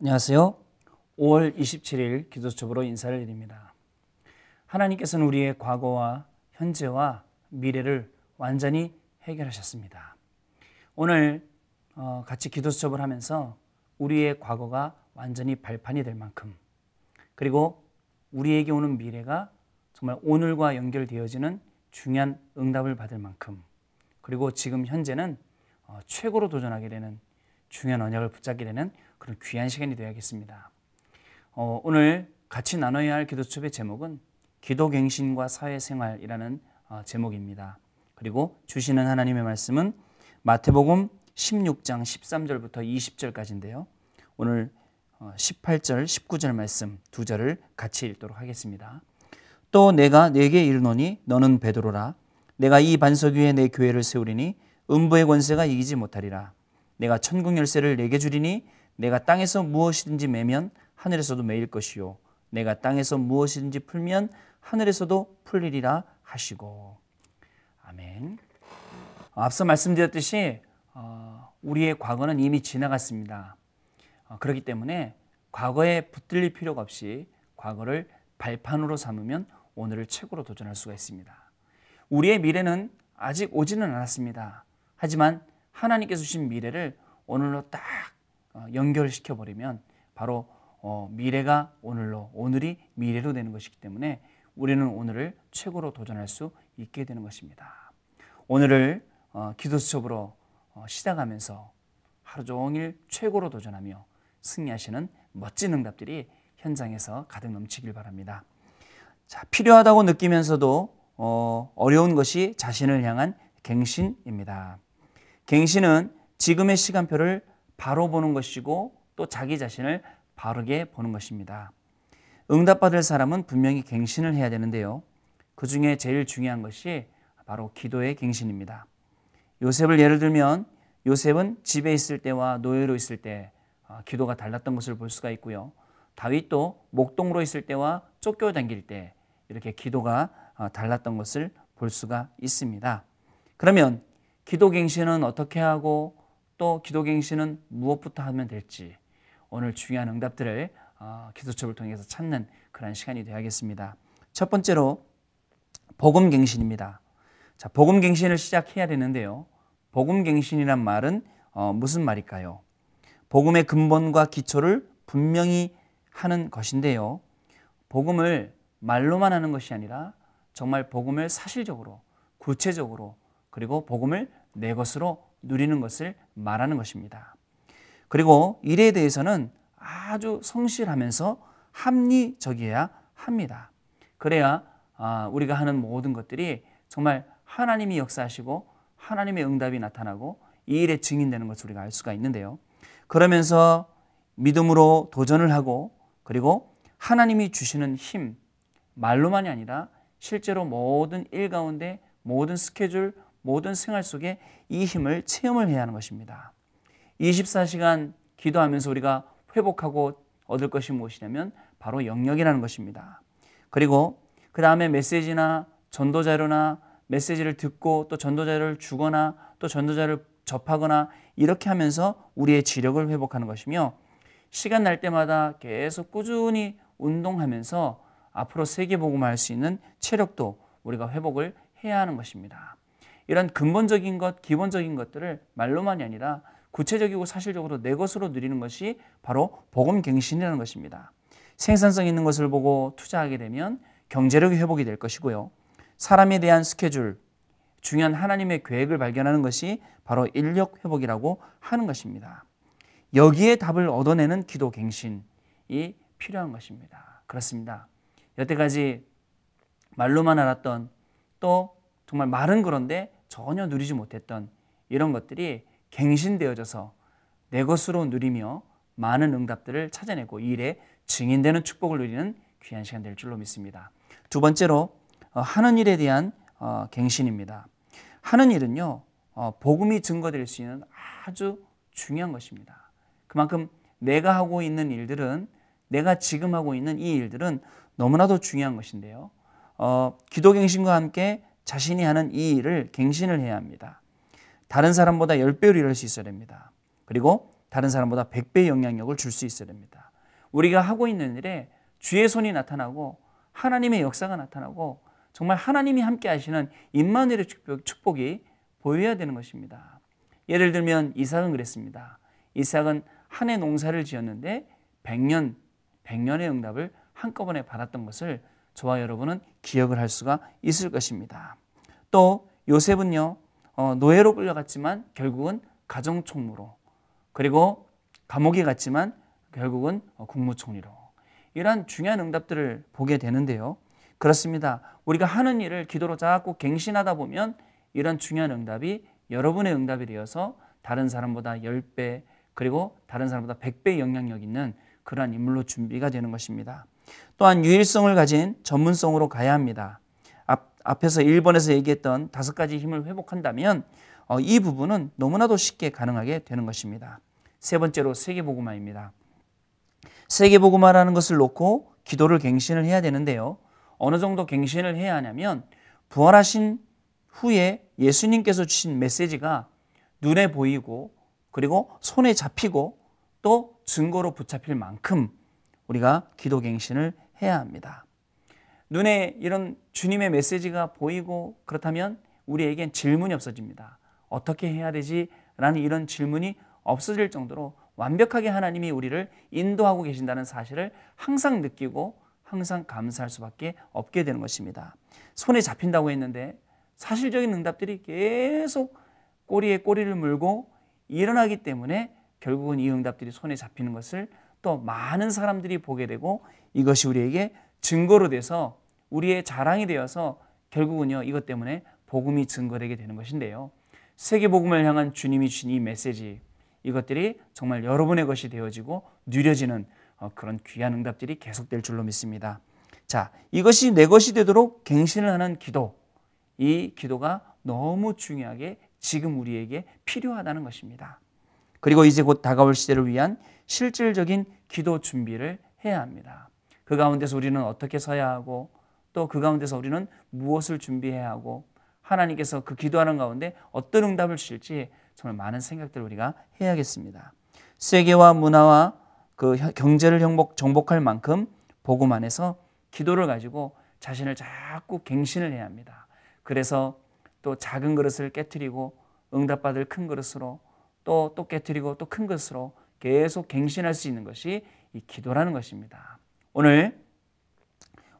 안녕하세요. 5월 27일 기도첩으로 인사를 드립니다. 하나님께서는 우리의 과거와 현재와 미래를 완전히 해결하셨습니다. 오늘 어, 같이 기도 수첩을 하면서 우리의 과거가 완전히 발판이 될 만큼 그리고 우리에게 오는 미래가 정말 오늘과 연결되어지는 중요한 응답을 받을 만큼 그리고 지금 현재는 어, 최고로 도전하게 되는 중요한 언약을 붙잡게 되는 그런 귀한 시간이 되어야겠습니다. 어, 오늘 같이 나눠야 할 기도첩의 제목은 기도갱신과 사회생활이라는 어, 제목입니다. 그리고 주시는 하나님의 말씀은 마태복음 16장 13절부터 20절까지인데요. 오늘 18절, 어, 19절 말씀 두 절을 같이 읽도록 하겠습니다. 또 내가 내게 이르노니 너는 베드로라 내가 이 반석 위에 내 교회를 세우리니 음부의 권세가 이기지 못하리라 내가 천국 열쇠를 내게 주리니 내가 땅에서 무엇이든지 매면 하늘에서도 매일 것이요 내가 땅에서 무엇이든지 풀면 하늘에서도 풀리리라 하시고 아멘. 앞서 말씀드렸듯이 어, 우리의 과거는 이미 지나갔습니다. 어, 그렇기 때문에 과거에 붙들릴 필요가 없이 과거를 발판으로 삼으면 오늘을 최고로 도전할 수가 있습니다. 우리의 미래는 아직 오지는 않았습니다. 하지만 하나님께서 주신 미래를 오늘로 딱 어, 연결시켜 버리면 바로 미래가 오늘로 오늘이 미래로 되는 것이기 때문에 우리는 오늘을 최고로 도전할 수 있게 되는 것입니다. 오늘을 기도 수첩으로 시작하면서 하루 종일 최고로 도전하며 승리하시는 멋진 응답들이 현장에서 가득 넘치길 바랍니다. 자, 필요하다고 느끼면서도 어, 어려운 것이 자신을 향한 갱신입니다. 갱신은 지금의 시간표를 바로 보는 것이고 또 자기 자신을 바르게 보는 것입니다. 응답받을 사람은 분명히 갱신을 해야 되는데요. 그 중에 제일 중요한 것이 바로 기도의 갱신입니다. 요셉을 예를 들면 요셉은 집에 있을 때와 노예로 있을 때 어, 기도가 달랐던 것을 볼 수가 있고요. 다윗도 목동으로 있을 때와 쫓겨다닐 때 이렇게 기도가 어, 달랐던 것을 볼 수가 있습니다. 그러면 기도 갱신은 어떻게 하고 또 기도갱신은 무엇부터 하면 될지 오늘 중요한 응답들을 어, 기도첩을 통해서 찾는 그런 시간이 되어야겠습니다. 첫 번째로 복음갱신입니다. 자, 복음갱신을 시작해야 되는데요. 복음갱신이란 말은 어, 무슨 말일까요? 복음의 근본과 기초를 분명히 하는 것인데요. 복음을 말로만 하는 것이 아니라 정말 복음을 사실적으로, 구체적으로, 그리고 복음을 내 것으로 누리는 것을 말하는 것입니다. 그리고 일에 대해서는 아주 성실하면서 합리적이어야 합니다. 그래야 아, 우리가 하는 모든 것들이 정말 하나님이 역사하시고 하나님의 응답이 나타나고 이 일에 증인되는 것을 우리가 알 수가 있는데요. 그러면서 믿음으로 도전을 하고 그리고 하나님이 주시는 힘, 말로만이 아니라 실제로 모든 일 가운데 모든 스케줄, 모든 생활 속에 이 힘을 체험을 해야 하는 것입니다. 24시간 기도하면서 우리가 회복하고 얻을 것이 무엇이냐면 바로 영역이라는 것입니다. 그리고 그 다음에 메시지나 전도 자료나 메시지를 듣고 또 전도 자료를 주거나 또 전도 자료를 접하거나 이렇게 하면서 우리의 지력을 회복하는 것이며 시간 날 때마다 계속 꾸준히 운동하면서 앞으로 세계복음을 할 수 있는 체력도 우리가 회복을 해야 하는 것입니다. 이런 근본적인 것, 기본적인 것들을 말로만이 아니라 구체적이고 사실적으로 내 것으로 누리는 것이 바로 복음 갱신이라는 것입니다. 생산성 있는 것을 보고 투자하게 되면 경제력이 회복이 될 것이고요. 사람에 대한 스케줄, 중요한 하나님의 계획을 발견하는 것이 바로 인력 회복이라고 하는 것입니다. 여기에 답을 얻어내는 기도 갱신이 필요한 것입니다. 그렇습니다. 여태까지 말로만 알았던 또 정말 말은 그런데 전혀 누리지 못했던 이런 것들이 갱신되어져서 내 것으로 누리며 많은 응답들을 찾아내고 이 일에 증인되는 축복을 누리는 귀한 시간 될 줄로 믿습니다. 두 번째로 어, 하는 일에 대한 어, 갱신입니다. 하는 일은요, 어, 복음이 증거될 수 있는 아주 중요한 것입니다. 그만큼 내가 하고 있는 일들은 내가 지금 하고 있는 이 일들은 너무나도 중요한 것인데요. 어, 기도 갱신과 함께 자신이 하는 이 일을 갱신을 해야 합니다. 다른 사람보다 10배로 일할 수 있어야 됩니다. 그리고 다른 사람보다 100배 영향력을 줄 수 있어야 됩니다. 우리가 하고 있는 일에 주의 손이 나타나고 하나님의 역사가 나타나고 정말 하나님이 함께 하시는 임마누엘의 축복이 보여야 되는 것입니다. 예를 들면 이삭은 그랬습니다. 이삭은 한 해 농사를 지었는데 100년 100년의 응답을 한꺼번에 받았던 것을 저와 여러분은 기억을 할 수가 있을 것입니다. 또 요셉은요 어, 노예로 끌려갔지만 결국은 가정총무로 그리고 감옥에 갔지만 결국은 국무총리로 이러한 중요한 응답들을 보게 되는데요. 그렇습니다. 우리가 하는 일을 기도로 자꾸 갱신하다 보면 이런 중요한 응답이 여러분의 응답이 되어서 다른 사람보다 10배 그리고 다른 사람보다 100배 영향력 있는 그러한 인물로 준비가 되는 것입니다. 또한 유일성을 가진 전문성으로 가야 합니다. 앞, 앞에서 1번에서 얘기했던 다섯 가지 힘을 회복한다면 어, 이 부분은 너무나도 쉽게 가능하게 되는 것입니다. 세 번째로 세계보고마입니다. 세계보고마라는 것을 놓고 기도를 갱신을 해야 되는데요. 어느 정도 갱신을 해야 하냐면 부활하신 후에 예수님께서 주신 메시지가 눈에 보이고 그리고 손에 잡히고 또 증거로 붙잡힐 만큼 우리가 기도 갱신을 해야 합니다. 눈에 이런 주님의 메시지가 보이고 그렇다면 우리에겐 질문이 없어집니다. 어떻게 해야 되지? 라는 이런 질문이 없어질 정도로 완벽하게 하나님이 우리를 인도하고 계신다는 사실을 항상 느끼고 항상 감사할 수밖에 없게 되는 것입니다. 손에 잡힌다고 했는데 사실적인 응답들이 계속 꼬리에 꼬리를 물고 일어나기 때문에 결국은 이 응답들이 손에 잡히는 것을 또 많은 사람들이 보게 되고 이것이 우리에게 증거로 돼서 우리의 자랑이 되어서 결국은요 이것 때문에 복음이 증거되게 되는 것인데요. 세계 복음을 향한 주님이 주신 이 메시지 이것들이 정말 여러분의 것이 되어지고 누려지는 어, 그런 귀한 응답들이 계속될 줄로 믿습니다. 자, 이것이 내 것이 되도록 갱신을 하는 기도. 이 기도가 너무 중요하게 지금 우리에게 필요하다는 것입니다. 그리고 이제 곧 다가올 시대를 위한 실질적인 기도 준비를 해야 합니다. 그 가운데서 우리는 어떻게 서야 하고 또 그 가운데서 우리는 무엇을 준비해야 하고 하나님께서 그 기도하는 가운데 어떤 응답을 주실지 정말 많은 생각들을 우리가 해야겠습니다. 세계와 문화와 그 경제를 정복, 정복할 만큼 복음 안에서 기도를 가지고 자신을 자꾸 갱신을 해야 합니다. 그래서 또 작은 그릇을 깨뜨리고 응답받을 큰 그릇으로 또 또 깨뜨리고 또큰 그릇으로 계속 갱신할 수 있는 것이 이 기도라는 것입니다. 오늘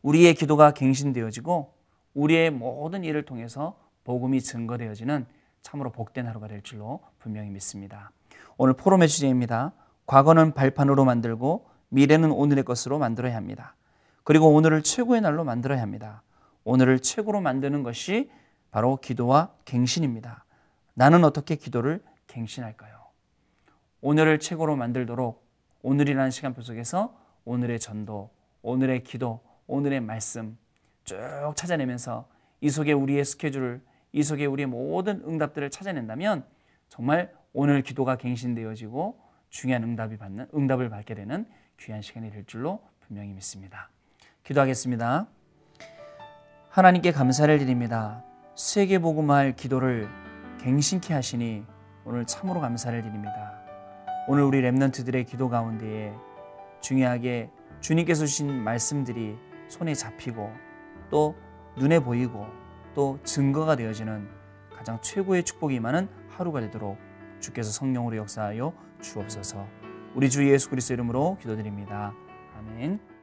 우리의 기도가 갱신되어지고 우리의 모든 일을 통해서 복음이 증거되어지는 참으로 복된 하루가 될 줄로 분명히 믿습니다. 오늘 포럼의 주제입니다. 과거는 발판으로 만들고 미래는 오늘의 것으로 만들어야 합니다. 그리고 오늘을 최고의 날로 만들어야 합니다. 오늘을 최고로 만드는 것이 바로 기도와 갱신입니다. 나는 어떻게 기도를 갱신할까요? 오늘을 최고로 만들도록 오늘이라는 시간표 속에서 오늘의 전도, 오늘의 기도, 오늘의 말씀 쭉 찾아내면서 이 속에 우리의 스케줄을 이 속에 우리의 모든 응답들을 찾아낸다면 정말 오늘 기도가 갱신되어지고 중요한 응답이 받는 응답을 받게 되는 귀한 시간이 될 줄로 분명히 믿습니다. 기도하겠습니다. 하나님께 감사를 드립니다. 세계 복음할 기도를 갱신케 하시니 오늘 참으로 감사를 드립니다. 오늘 우리 렘넌트들의 기도 가운데에 중요하게 주님께서 주신 말씀들이 손에 잡히고 또 눈에 보이고 또 증거가 되어지는 가장 최고의 축복이 많은 하루가 되도록 주께서 성령으로 역사하여 주옵소서. 우리 주 예수 그리스도 이름으로 기도드립니다. 아멘.